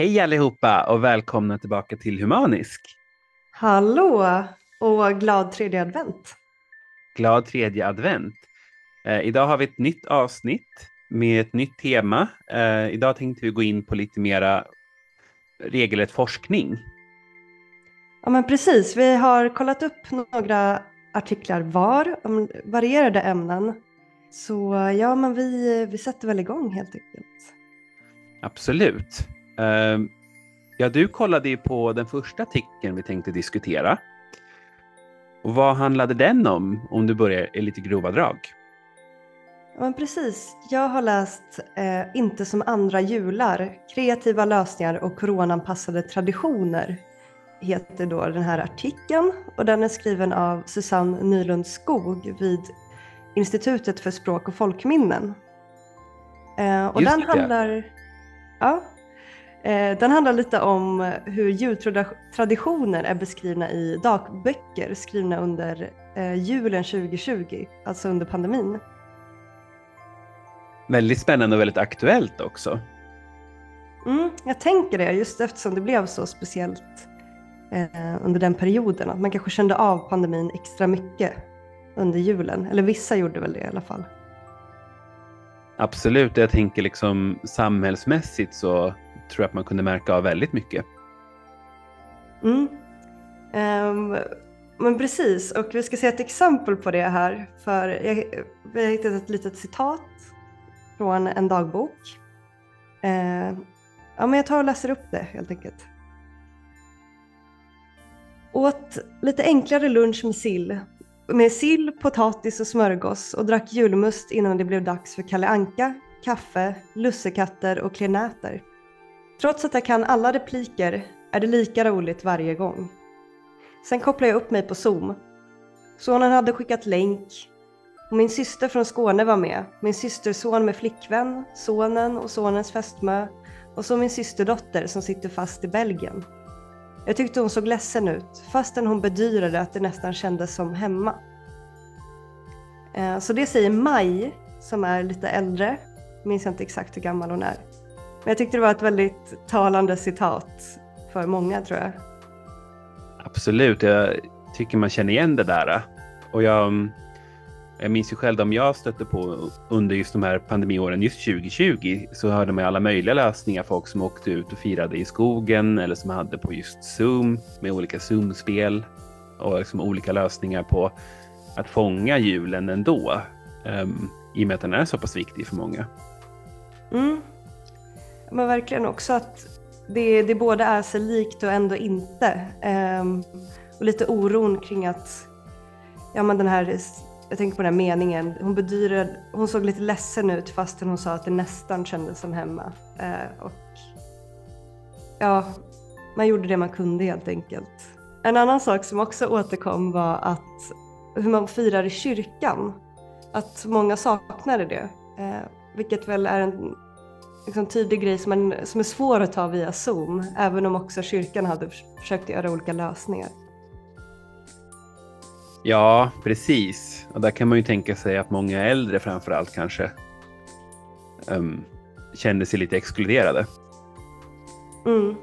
Hej allihopa och välkomna tillbaka till Humanisk. Hallå och glad tredje advent. Glad tredje advent. Eh, idag har vi ett nytt avsnitt med ett nytt tema. Eh, idag tänkte vi gå in på lite mera regelrätt forskning. Ja men precis, vi har kollat upp några artiklar var om varierade ämnen. Så ja, men vi, vi sätter väl igång helt enkelt. Absolut. Uh, ja, du kollade ju på den första artikeln vi tänkte diskutera. Och vad handlade den om, om du börjar i lite grova drag? Ja, men precis. Jag har läst eh, Inte som andra jular, kreativa lösningar och coronaanpassade traditioner heter då den här artikeln och den är skriven av Susanne Nylund Skog vid Institutet för språk och folkminnen. Eh, och den handlar, ja, den handlar lite om hur jultraditioner är beskrivna i dagböcker skrivna under eh, julen 2020, alltså under pandemin. Väldigt spännande och väldigt aktuellt också. Mm, jag tänker det, just eftersom det blev så speciellt eh, under den perioden. Att man kanske kände av pandemin extra mycket under julen. Eller vissa gjorde väl det i alla fall. Absolut, jag tänker liksom samhällsmässigt så tror jag att man kunde märka av väldigt mycket. Mm. Um, men precis, och vi ska se ett exempel på det här. För jag, vi har hittat ett litet citat från en dagbok. Uh, ja, men jag tar och läser upp det helt enkelt. Åt lite enklare lunch med sill. Med sill, potatis och smörgås och drack julmust innan det blev dags för Kalle Anka, kaffe, lussekatter och klenäter. Trots att jag kan alla repliker är det lika roligt varje gång. Sen kopplade jag upp mig på Zoom. Sonen hade skickat länk och min syster från Skåne var med. Min systerson med flickvän, sonen och sonens fästmö och så min systerdotter som sitter fast i Belgien. Jag tyckte hon såg ledsen ut, fastän hon bedyrade att det nästan kändes som hemma. Eh, så det säger Maj, som är lite äldre. Minns jag inte exakt hur gammal hon är. Men jag tyckte det var ett väldigt talande citat för många tror jag. Absolut, jag tycker man känner igen det där. Och jag jag minns ju själv om jag stötte på under just de här pandemiåren, just 2020, så hörde man alla möjliga lösningar. Folk som åkte ut och firade i skogen eller som hade på just Zoom med olika Zoom-spel och liksom olika lösningar på att fånga julen ändå. Um, I och med att den är så pass viktig för många. Mm. Men verkligen också att det, det både är sig likt och ändå inte. Um, och lite oron kring att ja, men den här jag tänker på den här meningen, hon bedyrade, hon såg lite ledsen ut fastän hon sa att det nästan kändes som hemma. Eh, och ja, man gjorde det man kunde helt enkelt. En annan sak som också återkom var att hur man firar i kyrkan. Att många saknade det. Eh, vilket väl är en liksom, tydlig grej som, man, som är svår att ta via Zoom. Även om också kyrkan hade försökt göra olika lösningar. Ja, precis. Och där kan man ju tänka sig att många äldre framför allt kanske um, kände sig lite exkluderade. Mm.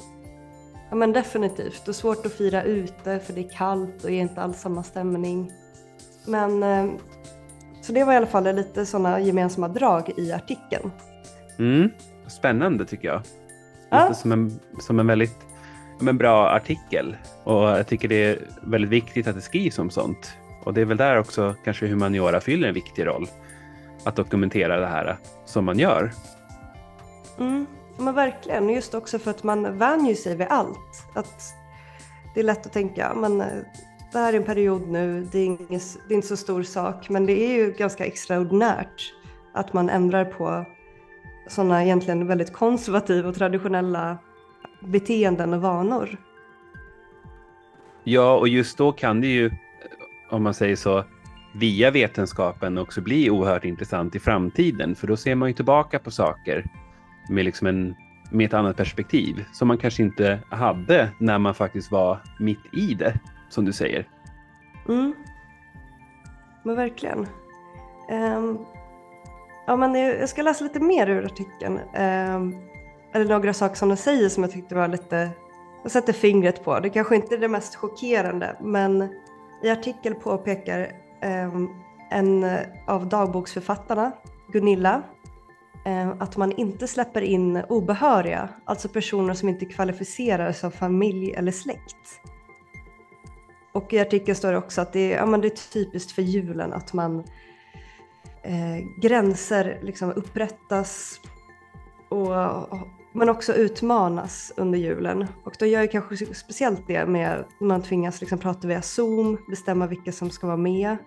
Ja men definitivt. Och svårt att fira ute för det är kallt och är inte alls samma stämning. Men um, så det var i alla fall lite sådana gemensamma drag i artikeln. Mm. Spännande tycker jag. Ja. Som, en, som en väldigt en bra artikel och jag tycker det är väldigt viktigt att det skrivs om sånt. Och det är väl där också kanske humaniora fyller en viktig roll. Att dokumentera det här som man gör. Mm, men verkligen, just också för att man vänjer sig vid allt. Att det är lätt att tänka, men eh, det här är en period nu, det är, inget, det är inte så stor sak, men det är ju ganska extraordinärt att man ändrar på sådana egentligen väldigt konservativa och traditionella beteenden och vanor. Ja, och just då kan det ju, om man säger så, via vetenskapen också bli oerhört intressant i framtiden. För då ser man ju tillbaka på saker med, liksom en, med ett annat perspektiv som man kanske inte hade när man faktiskt var mitt i det, som du säger. Mm. Men verkligen. Um, ja, men jag ska läsa lite mer ur artikeln. Ehm, eller några saker som de säger som jag tyckte var lite, jag sätter fingret på. Det kanske inte är det mest chockerande, men i artikeln påpekar eh, en av dagboksförfattarna, Gunilla, eh, att man inte släpper in obehöriga, alltså personer som inte kvalificerar som familj eller släkt. Och i artikeln står det också att det är, ja, men det är typiskt för julen att man eh, gränser liksom upprättas och, men också utmanas under julen. Och då gör ju kanske speciellt det med att man tvingas liksom prata via Zoom, bestämma vilka som ska vara med.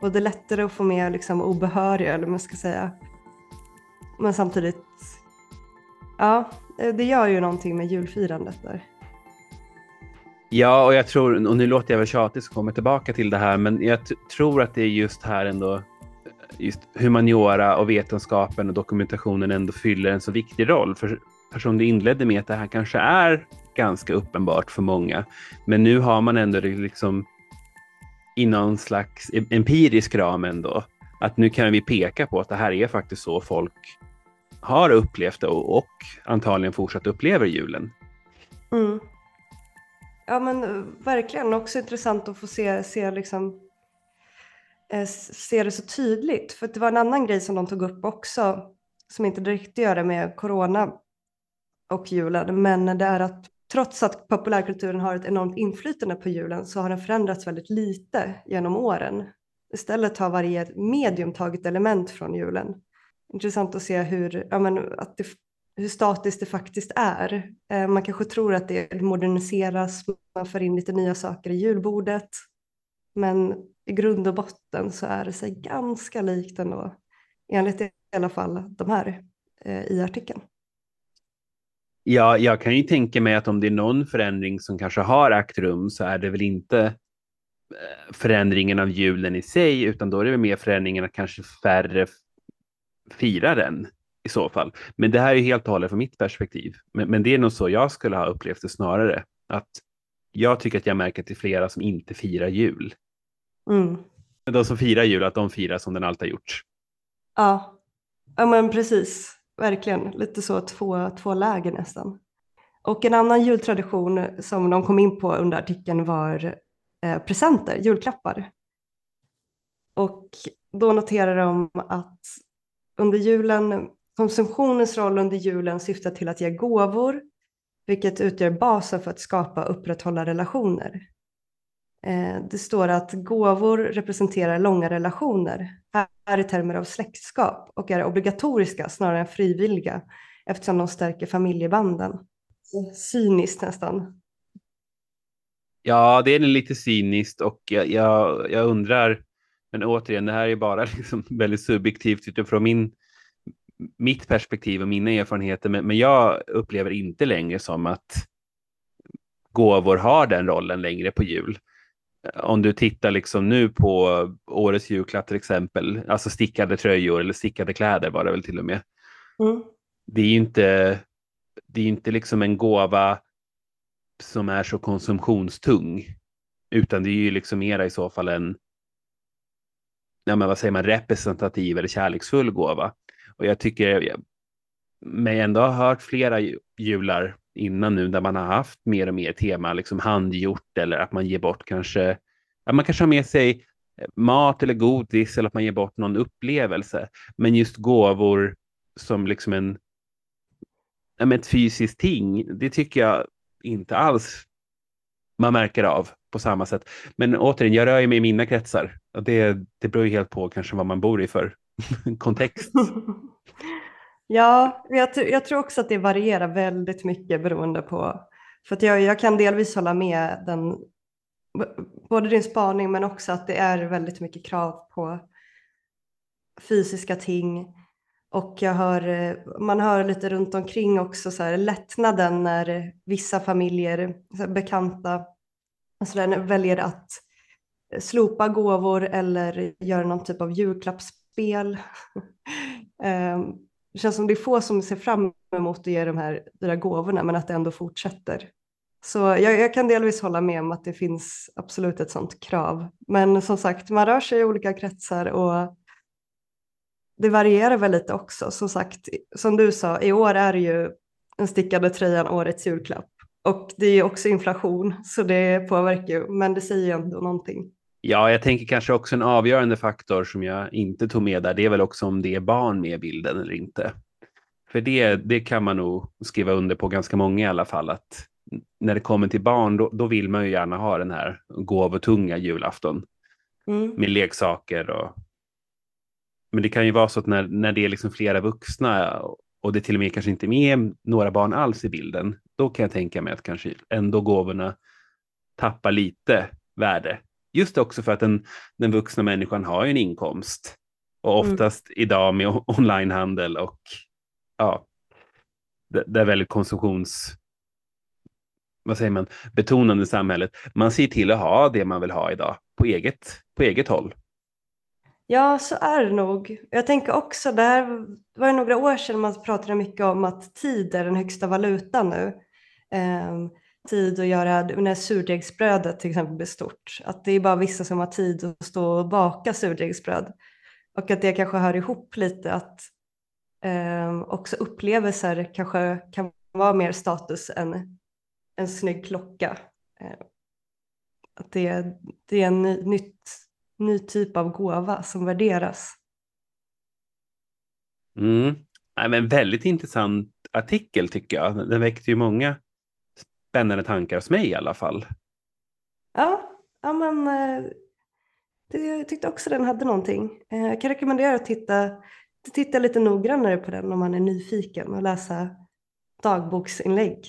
Och det är lättare att få med liksom obehöriga, eller vad man ska säga. Men samtidigt, ja, eh, det gör ju någonting med julfirandet där. Ja, och jag tror, och nu låter jag väl tjatig så kommer tillbaka till det här, men jag tror att det är just här ändå just humaniora och vetenskapen och dokumentationen ändå fyller en så viktig roll. För som du inledde med att det här kanske är ganska uppenbart för många. Men nu har man ändå det liksom i någon slags empirisk ram ändå. Att nu kan vi peka på att det här är faktiskt så folk har upplevt det och, och antagligen fortsatt upplever julen. Mm. Ja men eh, verkligen också intressant att få se, se liksom Eh, ser det så tydligt. För det var en annan grej som de tog upp också, som inte direkt gör det med corona och julen, men det är att trots att populärkulturen har ett enormt inflytande på julen så har den förändrats väldigt lite genom åren. Istället har varje medium tagit element från julen. Intressant att se hur, ja, men, att det, hur statiskt det faktiskt är. Eh, man kanske tror att det moderniseras, man för in lite nya saker i julbordet. Men i grund och botten så är det sig ganska likt ändå, enligt i alla fall de här eh, i artikeln. Ja, jag kan ju tänka mig att om det är någon förändring som kanske har ägt rum så är det väl inte eh, förändringen av julen i sig, utan då är det väl mer förändringen att kanske färre firar den i så fall. Men det här är helt och hållet från mitt perspektiv. Men, men, det är nog så jag skulle ha upplevt det snarare. Att jag tycker att jag märker att det är flera som inte firar jul. Mm. De som firar jul, att de firar som den alltid har gjort. Ja, ja men precis. Verkligen. Lite så två, två läger nästan. Och en annan jultradition som de kom in på under artikeln var eh, presenter, julklappar. Och då noterar de att under julen, konsumtionens roll under julen syftar till att ge gåvor, vilket utgör basen för att skapa och upprätthålla relationer. Eh, det står att gåvor representerar långa relationer, här i termer av släktskap och är obligatoriska snarare än frivilliga eftersom de stärker familjebanden. Cyniskt nästan. Ja, det är lite cyniskt och jag, jag, jag, undrar, men återigen, det här är bara liksom väldigt subjektivt utifrån min, mitt perspektiv och mina erfarenheter, men, men jag upplever inte längre som att gåvor har den rollen längre på jul om du tittar liksom nu på årets julklapp till exempel, alltså stickade tröjor eller stickade kläder var det väl till och med. Mm. Det är ju inte, det är inte liksom en gåva som är så konsumtionstung, utan det är ju liksom mera i så fall en, ja men vad säger man, representativ eller kärleksfull gåva. Och jag tycker mig ändå har hört flera jular innan nu där man har haft mer och mer tema liksom handgjort eller att man ger bort kanske, att man kanske har med sig eh, mat eller godis eller att man ger bort någon upplevelse. Men just gåvor som liksom en, ett fysiskt ting, det tycker jag inte alls man märker av på samma sätt. Men återigen, jag rör mig i mina kretsar. Och det, det beror ju helt på kanske vad man bor i för kontext. Ja, jag, jag, tror också att det varierar väldigt mycket beroende på, för att jag, jag kan delvis hålla med den, både din spaning men också att det är väldigt mycket krav på fysiska ting och jag hör, man hör lite runt omkring också så här, lättnaden när vissa familjer, så här, bekanta, så där, väljer att slopa gåvor eller göra någon typ av julklappsspel spel. det ehm, känns som det är få som ser fram emot att ge de här dyra gåvorna men att det ändå fortsätter. Så jag, jag, kan delvis hålla med om att det finns absolut ett sådant krav. Men som sagt, man rör sig i olika kretsar och det varierar väl lite också. Som sagt, som du sa, i år är det ju den stickade tröjan årets julklapp. Och det är ju också inflation, så det påverkar ju, men det säger ju ändå någonting. Ja, jag tänker kanske också en avgörande faktor som jag inte tog med där, det är väl också om det är barn med i bilden eller inte. För det, det kan man nog skriva under på ganska många i alla fall, att när det kommer till barn, då, då vill man ju gärna ha den här gåvotunga julafton mm. med leksaker och men det kan ju vara så att när, när det är liksom flera vuxna och det till och med kanske inte är med några barn alls i bilden, då kan jag tänka mig att kanske ändå gåvorna tappar lite värde. Just också för att den, den vuxna människan har en inkomst och mm. oftast mm. idag med onlinehandel och ja, det, det är väldigt konsumtions vad säger man, betonande samhället. Man ser till att ha det man vill ha idag på eget, på eget håll. Ja, så är det nog. Jag tänker också, där var det några år sedan man pratade mycket om att tid är den högsta valutan nu. Tid att göra, när surdegsbrödet till exempel blir stort, att det är bara vissa som har tid att stå och baka surdegsbröd. Och att det kanske hör ihop lite att eh, också upplevelser kanske kan vara mer status än en snygg klocka. Eh, att det, det är en ny, nytt, ny typ av gåva som värderas. Mm. Ja, men väldigt intressant artikel tycker jag. Den väckte ju många spännande tankar hos mig i alla fall. Ja, ja men eh, det, jag tyckte också den hade någonting. Eh, jag kan rekommendera att titta, titta lite noggrannare på den om man är nyfiken och läsa dagboksinlägg.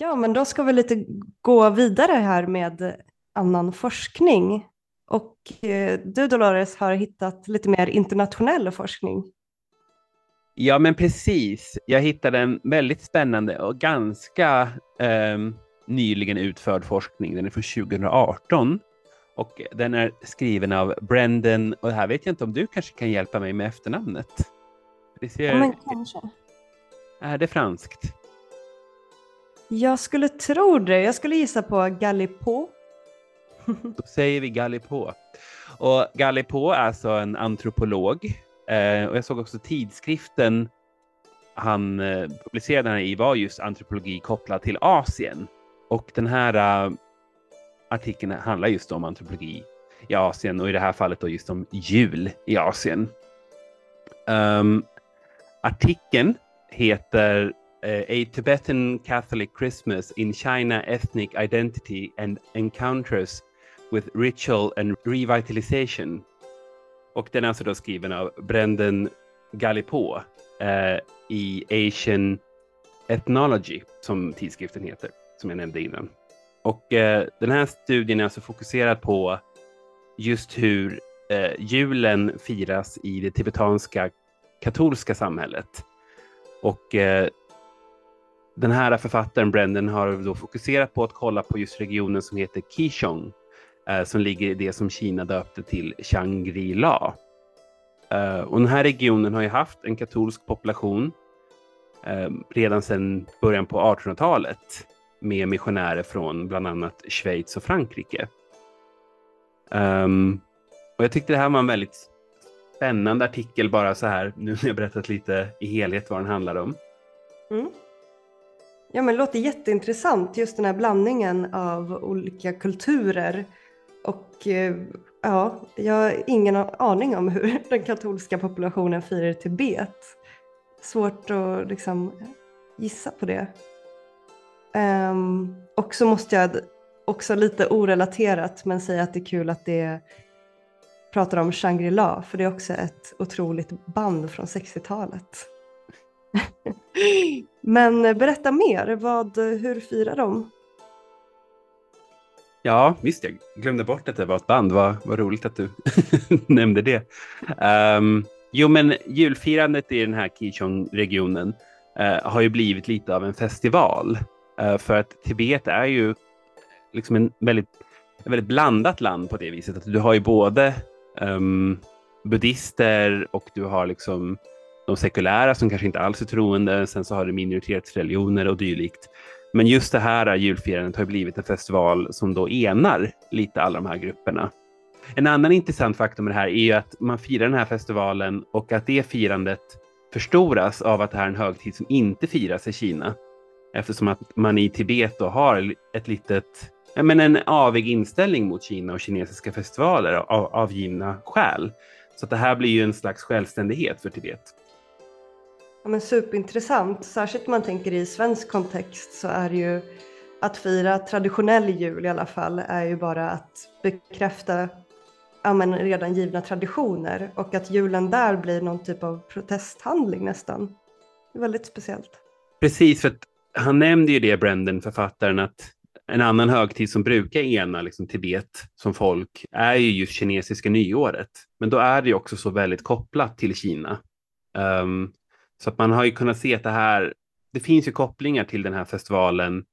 Ja, men då ska vi lite gå vidare här med annan forskning. Och eh, du Dolores har hittat lite mer internationell forskning. Ja, men precis. Jag hittade en väldigt spännande och ganska eh, nyligen utförd forskning. Den är från 2018 och den är skriven av Brendan och här vet jag inte om du kanske kan hjälpa mig med efternamnet. Det ser... Ja, men kanske. Är det franskt? Jag skulle tro det. Jag skulle gissa på Gallipot. Då säger vi Gallipot. Och Gallipot är alltså en antropolog. Eh, och jag såg också tidskriften han eh, publicerade den här i var just antropologi kopplad till Asien. Och den här eh, artikeln handlar just om antropologi i Asien och i det här fallet då just om jul i Asien. Um, artikeln heter eh, A Tibetan Catholic Christmas in China Ethnic Identity and Encounters with Ritual and Revitalization. Och den är alltså då skriven av Brendan Gallipot eh, i Asian Ethnology, som tidskriften heter, som jag nämnde innan. Och eh, den här studien är alltså fokuserad på just hur eh, julen firas i det tibetanska katolska samhället. Och eh, den här författaren Brendan har då fokuserat på att kolla på just regionen som heter Kishong Eh, som ligger i det som Kina döpte till Shangri-La. Eh, och den här regionen har ju haft en katolsk population eh, redan sedan början på 1800-talet med missionärer från bland annat Schweiz och Frankrike. Ehm, och jag tyckte det här var en väldigt spännande artikel bara så här nu när jag berättat lite i helhet vad den handlar om. Mm. Ja, men det låter jätteintressant, just den här blandningen av olika kulturer. Och eh, ja, jag har ingen aning om hur den katolska populationen firar Tibet. Svårt att liksom gissa på det. Um, och så måste jag också lite orelaterat men säga att det är kul att det pratar om Shangri-La för det är också ett otroligt band från 60-talet. Men eh, berätta mer, vad, hur firar de? Ja, visst, jag glömde bort att det var ett band. Vad, vad roligt att du nämnde det. Um, jo, men julfirandet i den här Kichong-regionen uh, har ju blivit lite av en festival. Uh, för att Tibet är ju liksom en väldigt, ett väldigt blandat land på det viset. Att du har ju både ehm, um, buddister och du har liksom de sekulära som kanske inte alls är troende. Sen så har du minoritetsreligioner och dylikt. Men just det här julfirandet har blivit en festival som då enar lite alla de här grupperna. En annan intressant faktor med det här är ju att man firar den här festivalen och att det firandet förstoras av att det här är en högtid som inte firas i Kina. Eftersom att man i Tibet då har ett litet, men en avig inställning mot Kina och kinesiska festivaler av, av givna skäl. Så det här blir ju en slags självständighet för Tibet. Ja, men superintressant, särskilt om man tänker i svensk kontext så är det ju att fira traditionell jul i alla fall är ju bara att bekräfta ja, men redan givna traditioner och att julen där blir någon typ av protesthandling nästan. Det är väldigt speciellt. Precis, för att han nämnde ju det, Brendan, författaren, att en annan högtid som brukar ena liksom, Tibet som folk är ju just kinesiska nyåret. Men då är det ju också så väldigt kopplat till Kina. Um, så att man har ju kunnat se att det här, det finns ju kopplingar till den här festivalen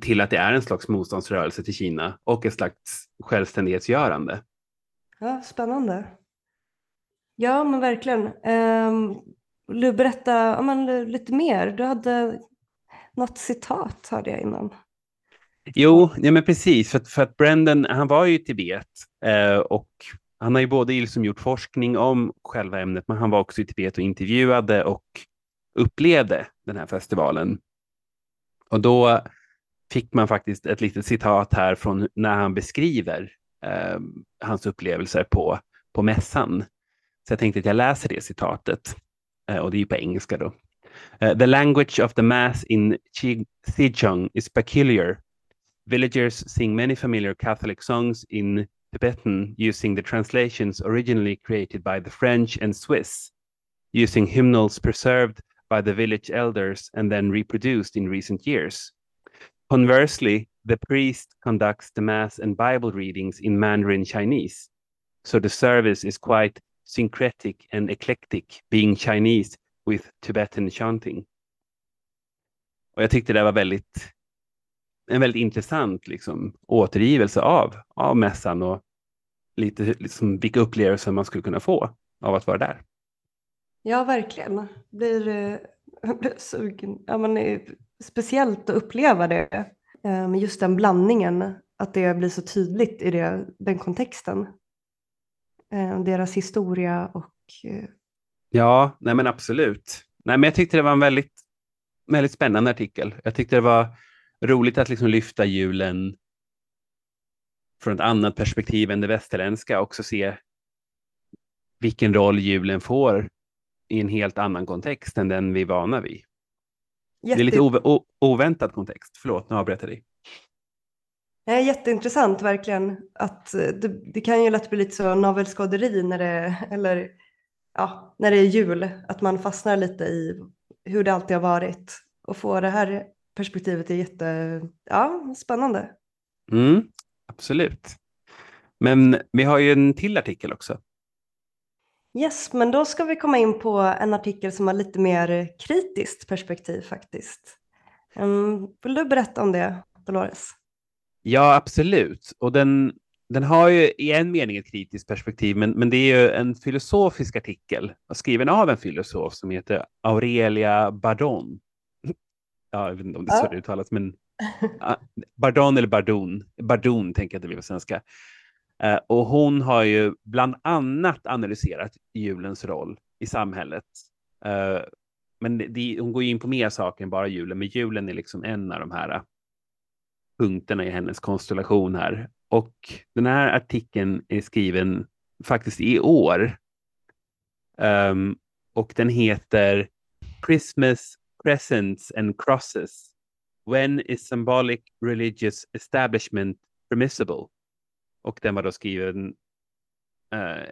till att det är en slags motståndsrörelse till Kina och ett slags självständighetsgörande. Ja, spännande. Ja, men verkligen. Um, vill du berätta ja, men, lite mer? Du hade något citat hörde jag innan. Jo, ja, men precis. För, för att Brendan, han var ju i Tibet eh, och han har ju både liksom gjort forskning om själva ämnet, men han var också i Tibet och intervjuade och upplevde den här festivalen. Och då fick man faktiskt ett litet citat här från när han beskriver eh, hans upplevelser på, på mässan. Så jag tänkte att jag läser det citatet. Eh, och det är ju på engelska då. Uh, the language of the mass in Xizang is peculiar. Villagers sing many familiar Catholic songs in Tibetan using the translations originally created by the French and Swiss, using hymnals preserved by the village elders and then reproduced in recent years. Conversely, the priest conducts the Mass and Bible readings in Mandarin Chinese. So the service is quite syncretic and eclectic, being Chinese with Tibetan chanting. Och jag tyckte det var väldigt, en väldigt intressant liksom, återgivelse av, av mässan och lite liksom, vilka upplevelser man skulle kunna få av att vara där. Ja, verkligen. Blir, eh, blir sugen. Ja, men, eh, speciellt att uppleva det. Eh, just den blandningen, att det blir så tydligt i det, den kontexten. Eh, deras historia och... Ja, nej men absolut. Nej, men jag tyckte det var en väldigt, väldigt spännande artikel. Jag tyckte det var roligt att liksom lyfta julen från ett annat perspektiv än det västerländska också se vilken roll julen får i en helt annan kontext än den vi är vana vid. Jätte... Det är lite ov oväntad kontext. Förlåt, nu avbröt jag dig. Det är jätteintressant verkligen. Att eh, det, det, kan ju lätt bli lite så navelskåderi när det, eller, ja, när det är jul. Att man fastnar lite i hur det alltid har varit. Och få det här perspektivet är jätte, ja, spännande. Mm, absolut. Men vi har ju en till artikel också. Yes, men då ska vi komma in på en artikel som har lite mer kritiskt perspektiv faktiskt. Um, vill du berätta om det, Dolores? Ja, absolut. Och den, den har ju i en mening ett kritiskt perspektiv, men, men det är ju en filosofisk artikel skriven av en filosof som heter Aurelia Bardon. Ja, jag vet inte om det är så det uttalas, men Bardon eller Bardon. Bardon tänker jag att det blir på svenska. Uh, och hon har ju bland annat analyserat julens roll i samhället. Uh, men det, hon går in på mer saker än bara julen, men julen är liksom en av de här punkterna i hennes konstellation här. Och den här artikeln är skriven faktiskt i år. Um, och den heter Christmas Presents and Crosses. When is symbolic religious establishment permissible? Och den var då skriven uh,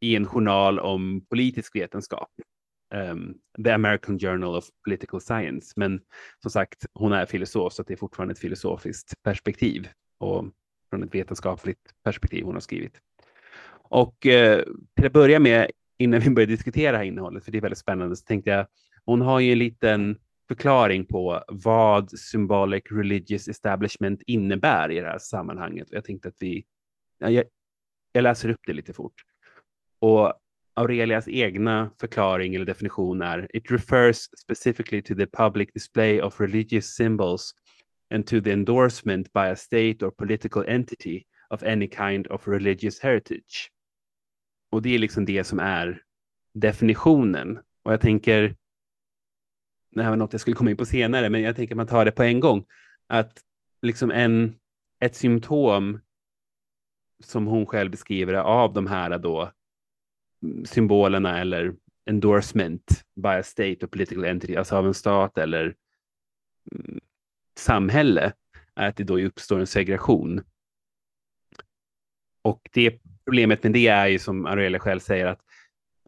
i en journal om politisk vetenskap um, The American Journal of Political Science. Men som sagt, hon är filosof så det är fortfarande ett filosofiskt perspektiv och från ett vetenskapligt perspektiv hon har skrivit. Och eh, till att börja med, innan vi börjar diskutera det här innehållet, för det är väldigt spännande, så tänkte jag, hon har ju en liten förklaring på vad symbolic religious establishment innebär i det här sammanhanget. Jag tänkte att vi, jag, jag läser upp det lite fort. Och Aurelias egna förklaring eller definition är It refers specifically to the public display of religious symbols and to the endorsement by a state or political entity of any kind of religious heritage. Och det är liksom det som är definitionen Och jag tänker, det här var något jag skulle komma in på senare, men jag tänker att man tar det på en gång, att liksom en, ett symptom som hon själv beskriver av de här då mm, symbolerna eller endorsement by a state or political entity, alltså av en stat eller mm, samhälle, är att det då uppstår en segregation. Och det problemet med det är ju som Aurelia själv säger att,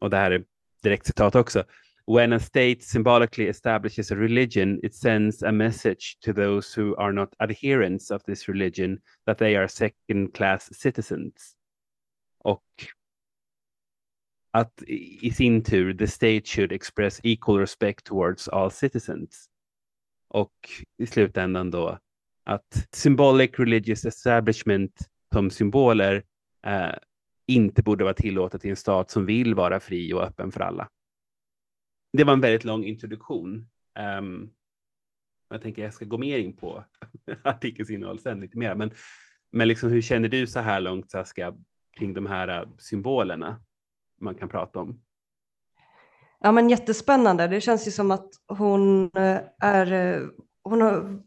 och det här är direkt citat också, when a state symbolically establishes a religion, it sends a message to those who are not adherents of this religion that they are second class citizens. Och att i sin tur, the state should express equal respect towards all citizens. Och i slutändan då att symbolic religious establishment som symboler eh, inte borde vara tillåtet i en stat som vill vara fri och öppen för alla. Det var en väldigt lång introduktion. Um, jag tänker jag ska gå mer in på artikelns innehåll sen lite mer. Men, men liksom, hur känner du så här långt Saskia kring de här äh, symbolerna man kan prata om? Ja men jättespännande. Det känns ju som att hon äh, är, äh, hon har,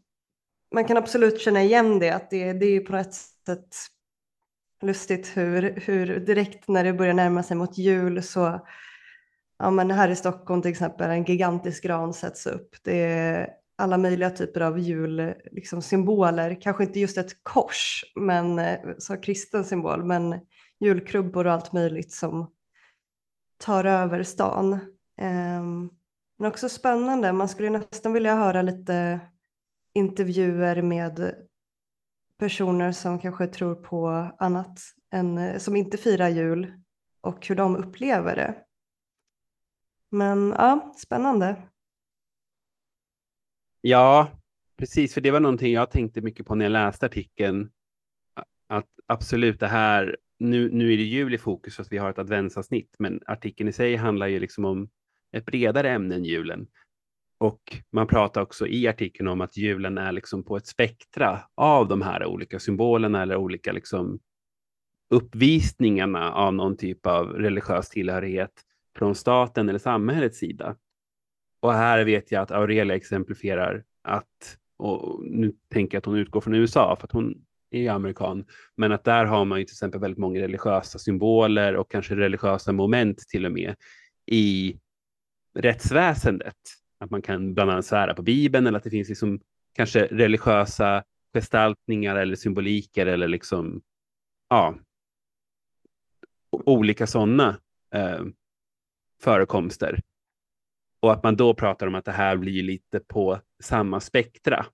man kan absolut känna igen det, att det, det är på ett sätt lustigt hur, hur direkt när det börjar närma sig mot jul så ja, men här i Stockholm till exempel en gigantisk gran sätts upp. Det är alla möjliga typer av julsymboler, liksom, kanske inte just ett kors men eh, så kristen symbol, men julkrubbor och allt möjligt som tar över stan. Um, men också spännande, man skulle nästan vilja höra lite intervjuer med personer som kanske tror på annat än eh, som inte firar jul och hur de upplever det. Men ja, spännande. Ja, precis, för det var någonting jag tänkte mycket på när jag läste artikeln. Att absolut det här, nu, nu är det jul i fokus så att vi har ett adventsavsnitt, men artikeln i sig handlar ju liksom om ett bredare ämne än julen. Och man pratar också i artikeln om att julen är liksom på ett spektra av de här olika symbolerna eller olika liksom uppvisningarna av någon typ av religiös tillhörighet från staten eller samhällets sida. Och här vet jag att Aurelia exemplifierar att, och nu tänker jag att hon utgår från USA för att hon är amerikan, men att där har man ju till exempel väldigt många religiösa symboler och kanske religiösa moment till och med i rättsväsendet. Att man kan bland annat svära på Bibeln eller att det finns liksom kanske religiösa gestaltningar eller symboliker eller liksom, ja, olika sådana eh, förekomster. Och att man då pratar om att det här blir lite på samma spektra.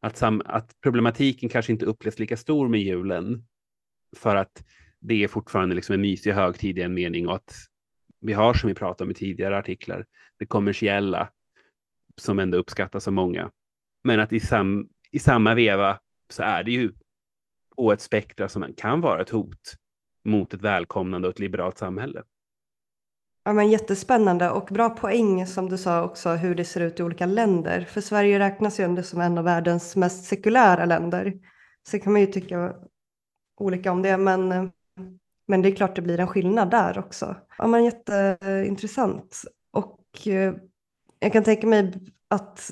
Att, sam, att problematiken kanske inte upplevs lika stor med julen för att det är fortfarande liksom en mysig högtid i en mening och att vi har som vi pratade om i tidigare artiklar, det kommersiella som ändå uppskattas av många. Men att i, sam, i samma veva så är det ju på ett spektra som kan vara ett hot mot ett välkomnande och ett liberalt samhälle. Ja, men jättespännande och bra poäng som du sa också hur det ser ut i olika länder. För Sverige räknas ju ändå som en av världens mest sekulära länder. Så kan man ju tycka olika om det, men, men det är klart det blir en skillnad där också. Ja, men jätteintressant. Och eh, jag kan tänka mig att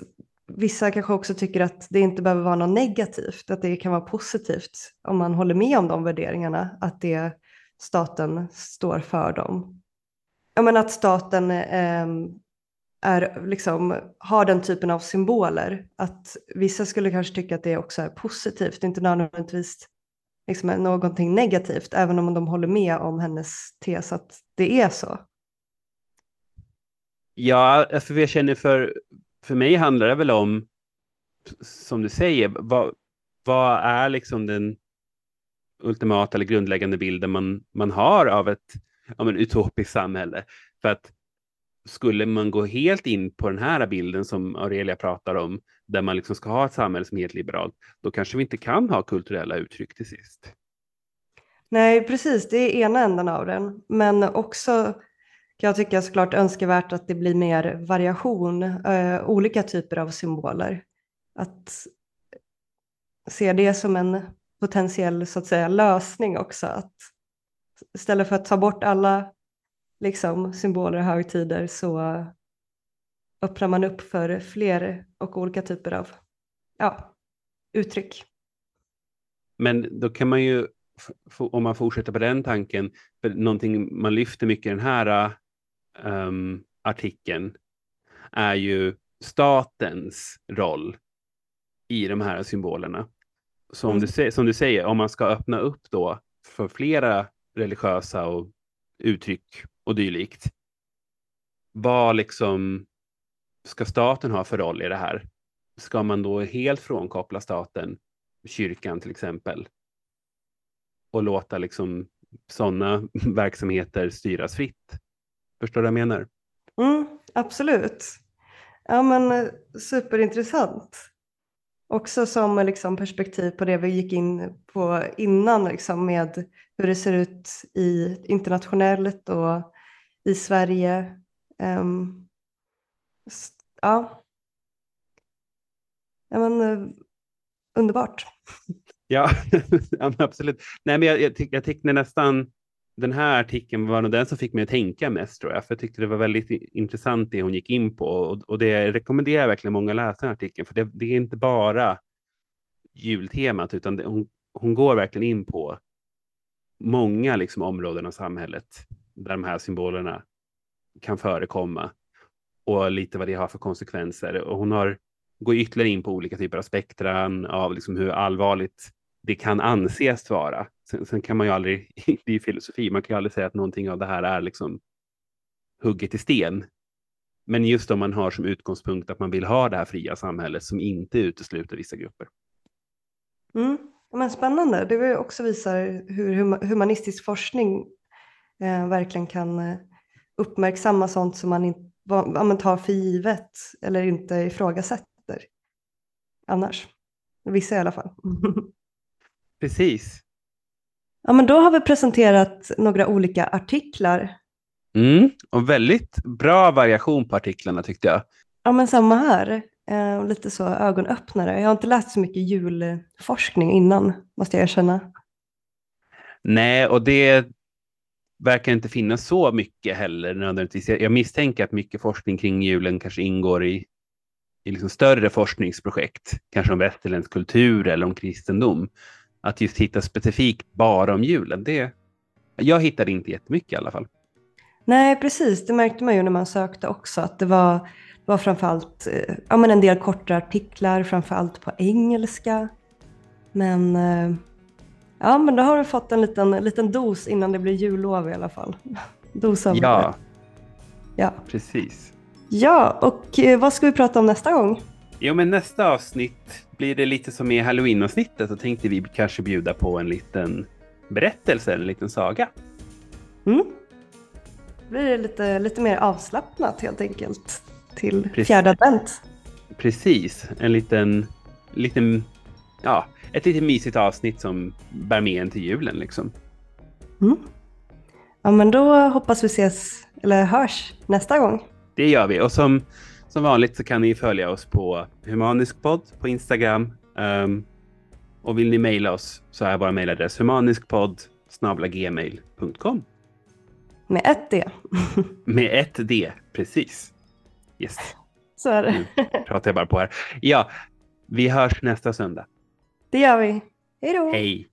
vissa kanske också tycker att det inte behöver vara något negativt, att det kan vara positivt om man håller med om de värderingarna, att det staten står för dem ja, men att staten eh, är, liksom, har den typen av symboler. Att vissa skulle kanske tycka att det också är positivt, inte nödvändigtvis liksom, någonting negativt, även om de håller med om hennes tes att det är så. Ja, för jag känner för, för mig handlar det väl om, som du säger, vad, vad är liksom den ultimata eller grundläggande bilden man, man har av ett ja, men, utopiskt samhälle. För att skulle man gå helt in på den här bilden som Aurelia pratar om, där man liksom ska ha ett samhälle som är helt liberalt, då kanske vi inte kan ha kulturella uttryck till sist. Nej, precis, det är ena änden av den. Men också kan jag tycka såklart önskvärt att det blir mer variation, eh, olika typer av symboler. Att se det som en potentiell så att säga, lösning också. Att istället för att ta bort alla liksom, symboler och högtider så öppnar man upp för fler och olika typer av ja, uttryck. Men då kan man ju, om man fortsätter på den tanken, för någonting man lyfter mycket i den här um, artikeln är ju statens roll i de här symbolerna. Så om mm. du, som du säger, om man ska öppna upp då för flera religiösa och uttryck och dylikt. Vad liksom ska staten ha för roll i det här? Ska man då helt frånkoppla staten, kyrkan till exempel, och låta liksom sådana verksamheter styras fritt? Förstår du vad jag menar? Mm, absolut. Ja men eh, superintressant. Också som liksom perspektiv på det vi gick in på innan liksom med hur det ser ut i internationellt och i Sverige. Um, ja. ja men, eh, underbart. Ja, absolut. Nej, men jag, jag, jag tyckte nästan den här artikeln var nog den som fick mig att tänka mest tror jag, för jag tyckte det var väldigt intressant det hon gick in på och, och det rekommenderar jag verkligen många läsa den artikeln, för det, det, är inte bara jultemat, utan det, hon, hon går verkligen in på många liksom, områden av samhället där de här symbolerna kan förekomma och lite vad det har för konsekvenser. Och hon har, går ytterligare in på olika typer av spektran av liksom hur allvarligt det kan anses vara. Sen, sen, kan man ju aldrig, det är ju filosofi, man kan ju aldrig säga att någonting av det här är liksom hugget i sten. Men just om man har som utgångspunkt att man vill ha det här fria samhället som inte utesluter vissa grupper. Mm. Men spännande, det också visar hur humanistisk forskning eh, verkligen kan eh, uppmärksamma sånt som man, in, vad, man tar för givet eller inte ifrågasätter annars. Vissa i alla fall. Precis. Ja, men då har vi presenterat några olika artiklar. Mm, och väldigt bra variation på artiklarna tyckte jag. Ja, men samma här. Eh, lite så ögonöppnare. Jag har inte läst så mycket julforskning innan, måste jag erkänna. Nej, och det verkar inte finnas så mycket heller nödvändigtvis. Jag misstänker att mycket forskning kring julen kanske ingår i, i liksom större forskningsprojekt, kanske om västerländsk kultur eller om kristendom att just hitta specifikt bara om julen, det, jag hittade inte jättemycket i alla fall. Nej, precis. Det märkte man ju när man sökte också, att det var, det var framförallt eh, ja, men en del korta artiklar, framförallt på engelska. Men, eh, ja, men då har du fått en liten, liten dos innan det blir jullov i alla fall. Dos av ja. ja, precis. Ja, och eh, vad ska vi prata om nästa gång? Jo, men nästa avsnitt blir det lite som i halloween-avsnittet så tänkte vi kanske bjuda på en liten berättelse, en liten saga. Mm. Då blir det lite, lite mer avslappnat helt enkelt till Precis. fjärde advent. Precis, en liten, liten, ja, ett lite mysigt avsnitt som bär med en till julen liksom. Mm. Ja, men då hoppas vi ses, eller hörs nästa gång. Det gör vi och som som vanligt så kan ni följa oss på Humaniskpodd på Instagram. Um, och vill ni mejla oss så är vår mejladress humaniskpodd gmail.com. Med ett D. Med ett D, precis. Yes. Så är det. Nu pratar jag bara på här. Ja, vi hörs nästa söndag. Det gör vi. Hej då. Hej.